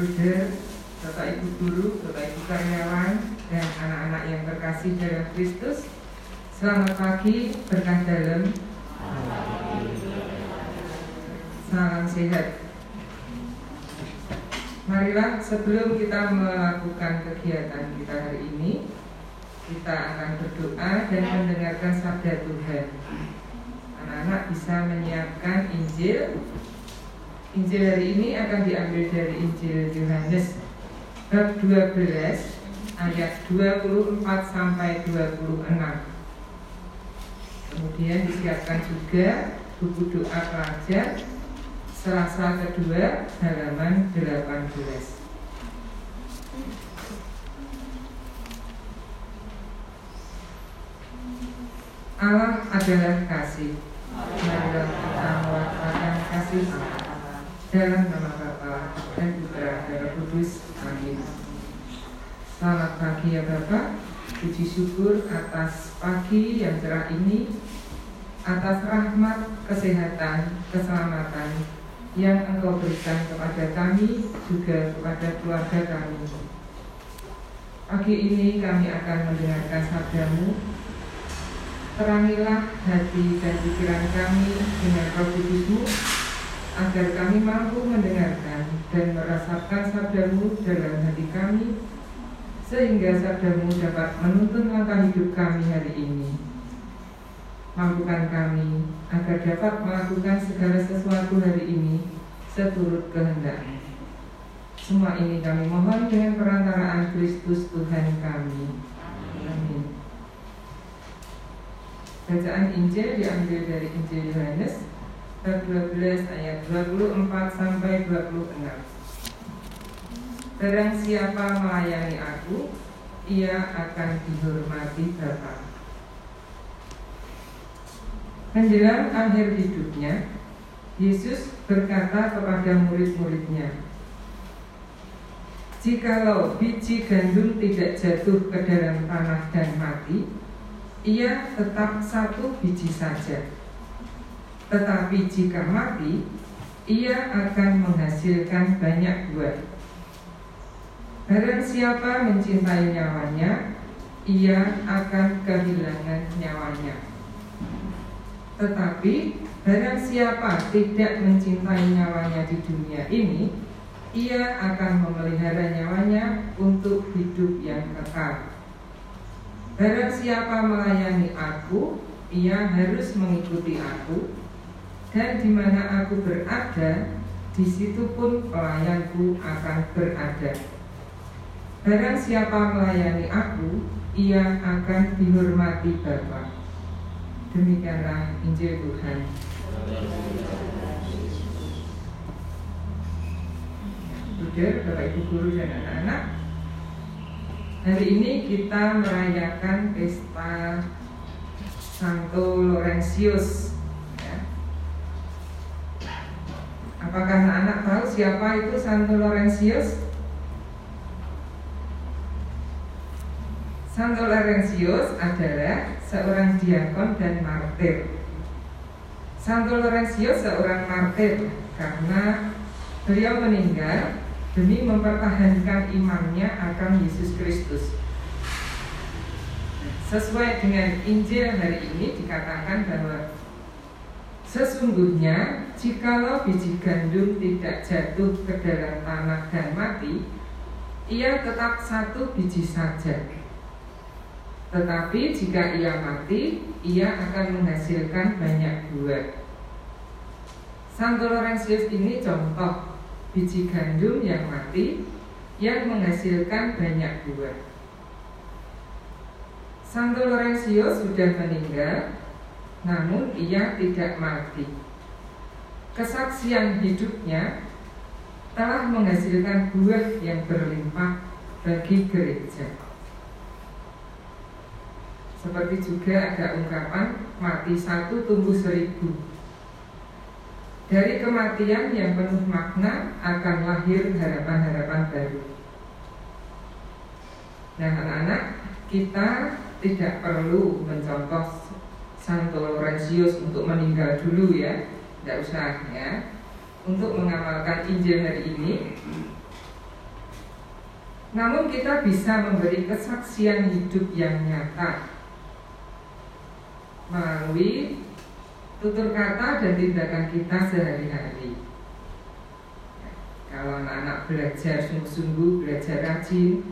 Bruder, Bapak Ibu Guru, Bapak Ibu Karyawan, dan anak-anak yang terkasih dalam Kristus. Selamat pagi, berkah dalam. Salam sehat. Marilah sebelum kita melakukan kegiatan kita hari ini, kita akan berdoa dan mendengarkan sabda Tuhan. Anak-anak bisa menyiapkan Injil. Injil hari ini akan diambil dari Injil Yohanes bab 12 ayat 24 sampai 26. Kemudian disiapkan juga buku doa pelajar Selasa kedua halaman 18. Allah adalah kasih. Marilah kita melakukan kasih Allah dalam nama Bapa dan Putra dan Roh Kudus. Amin. Selamat pagi ya Bapak. Puji syukur atas pagi yang cerah ini, atas rahmat, kesehatan, keselamatan, yang Engkau berikan kepada kami, juga kepada keluarga kami. Pagi ini kami akan mendengarkan sabdamu. Terangilah hati dan pikiran kami dengan roh kudusmu, agar kami mampu mendengarkan dan merasakan sabdamu dalam hati kami, sehingga sabdamu dapat menuntun langkah hidup kami hari ini. Mampukan kami agar dapat melakukan segala sesuatu hari ini seturut kehendak. Semua ini kami mohon dengan perantaraan Kristus Tuhan kami. Amin. Bacaan Injil diambil dari Injil Yohanes bab 12 ayat 24 sampai 26. Barang siapa melayani aku, ia akan dihormati Bapa. Menjelang akhir hidupnya, Yesus berkata kepada murid-muridnya, Jikalau biji gandum tidak jatuh ke dalam tanah dan mati, ia tetap satu biji saja. Tetapi jika mati, ia akan menghasilkan banyak buah. Barang siapa mencintai nyawanya, ia akan kehilangan nyawanya. Tetapi barang siapa tidak mencintai nyawanya di dunia ini, ia akan memelihara nyawanya untuk hidup yang kekal. Barang siapa melayani aku, ia harus mengikuti aku, dan di mana aku berada, di situ pun pelayanku akan berada. Barang siapa melayani aku, ia akan dihormati Bapa. Demikianlah Injil Tuhan. Buder, Bapak Ibu Guru dan anak-anak Hari ini kita merayakan pesta Santo Laurentius ya. Apakah anak-anak tahu siapa itu Santo Laurentius? Santo Laurentius adalah seorang diakon dan martir. Santo Laurentius seorang martir karena beliau meninggal demi mempertahankan imannya akan Yesus Kristus. Sesuai dengan Injil hari ini dikatakan bahwa sesungguhnya jikalau biji gandum tidak jatuh ke dalam tanah dan mati, ia tetap satu biji saja. Tetapi jika ia mati, ia akan menghasilkan banyak buah. Santo Laurentius ini contoh biji gandum yang mati yang menghasilkan banyak buah. Santo Laurentius sudah meninggal, namun ia tidak mati. Kesaksian hidupnya telah menghasilkan buah yang berlimpah bagi gereja. Seperti juga ada ungkapan mati satu tumbuh seribu. Dari kematian yang penuh makna akan lahir harapan-harapan baru. Nah anak-anak, kita tidak perlu mencontoh Santo Laurentius untuk meninggal dulu ya. Tidak usah ya. Untuk mengamalkan Injil hari ini. Namun kita bisa memberi kesaksian hidup yang nyata. Melalui tutur kata dan tindakan kita sehari-hari. Kalau anak-anak belajar sungguh-sungguh, belajar rajin,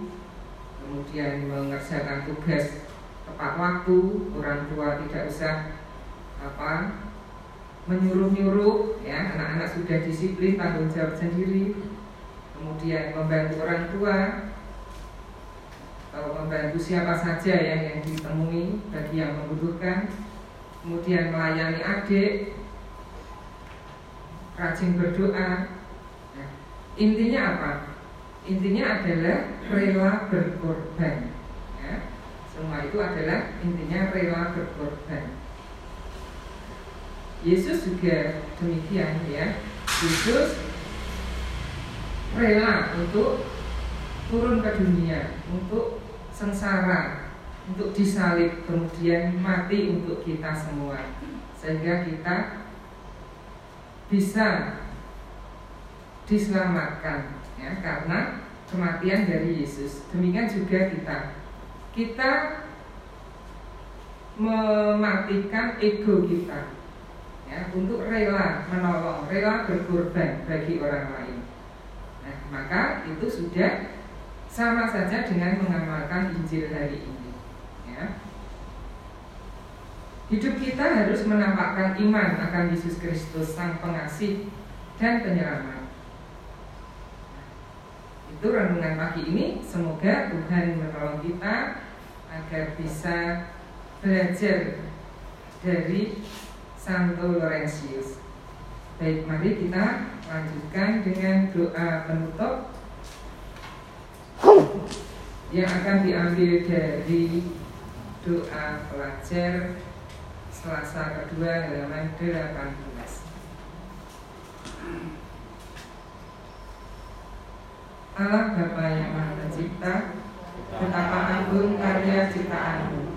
kemudian mengerjakan tugas tepat waktu, orang tua tidak usah apa menyuruh-nyuruh, ya. Anak-anak sudah disiplin tanggung jawab sendiri, kemudian membantu orang tua. Atau membantu siapa saja yang yang ditemui bagi yang membutuhkan. Kemudian melayani adik. Rajin berdoa. Ya. intinya apa? Intinya adalah rela berkorban. ya. Semua itu adalah intinya rela berkorban. Yesus juga demikian ya. Yesus rela untuk turun ke dunia untuk sengsara untuk disalib kemudian mati untuk kita semua sehingga kita bisa diselamatkan ya karena kematian dari Yesus. Demikian juga kita kita mematikan ego kita ya untuk rela menolong rela berkorban bagi orang lain Nah, maka itu sudah sama saja dengan mengamalkan Injil hari ini. Ya. Hidup kita harus menampakkan iman akan Yesus Kristus Sang Pengasih dan Penyelamat. Itu renungan pagi ini. Semoga Tuhan menolong kita agar bisa belajar dari Santo Laurentius. Baik, mari kita lanjutkan dengan doa penutup yang akan diambil dari doa pelajar Selasa kedua halaman 18. Allah Bapa yang Maha Pencipta, betapa agung karya ciptaanmu.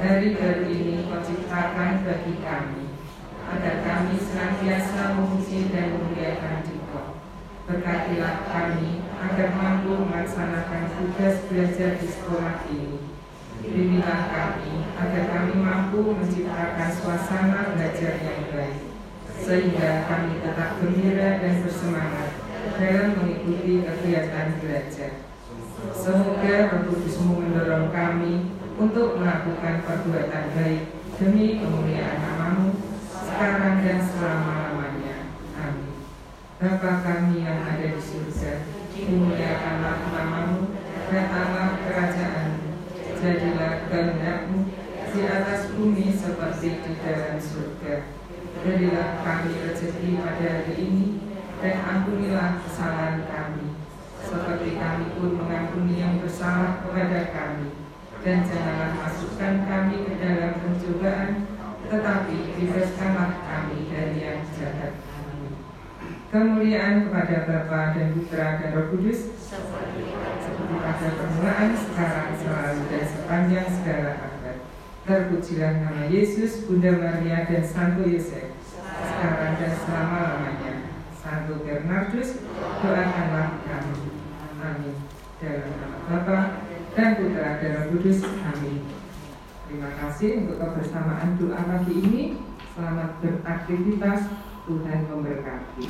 Hari baru ini kau ciptakan bagi kami agar kami senantiasa memuji dan memuliakan Dikau. Berkatilah kami agar mampu melaksanakan tugas belajar di sekolah ini. Bimbinglah kami agar kami mampu menciptakan suasana belajar yang baik, sehingga kami tetap gembira dan bersemangat dalam mengikuti kegiatan belajar. Semoga Roh mendorong kami untuk melakukan perbuatan baik demi kemuliaan namamu sekarang dan selama-lamanya. Amin. Bapa kami yang ada di surga, dimuliakanlah namamu, datanglah kerajaanmu, jadilah kehendakmu di atas bumi seperti di dalam surga. Berilah kami rezeki pada hari ini, dan ampunilah kesalahan kami, seperti kami pun mengampuni yang bersalah kepada kami. Dan janganlah masukkan kami ke dalam pencobaan, tetapi bebaskanlah kami dari yang jahat. Kemuliaan kepada Bapa dan Putra dan Roh Kudus seperti pada permulaan, sekarang, selalu dan sepanjang segala abad. Terpujilah nama Yesus, Bunda Maria dan Santo Yosef, sekarang dan selama lamanya. Santo Bernardus, doakanlah kami. Amin. Dalam nama Bapa dan Putra dan Kudus. Amin. Terima kasih untuk kebersamaan doa pagi ini. Selamat beraktivitas. Tuhan memberkati.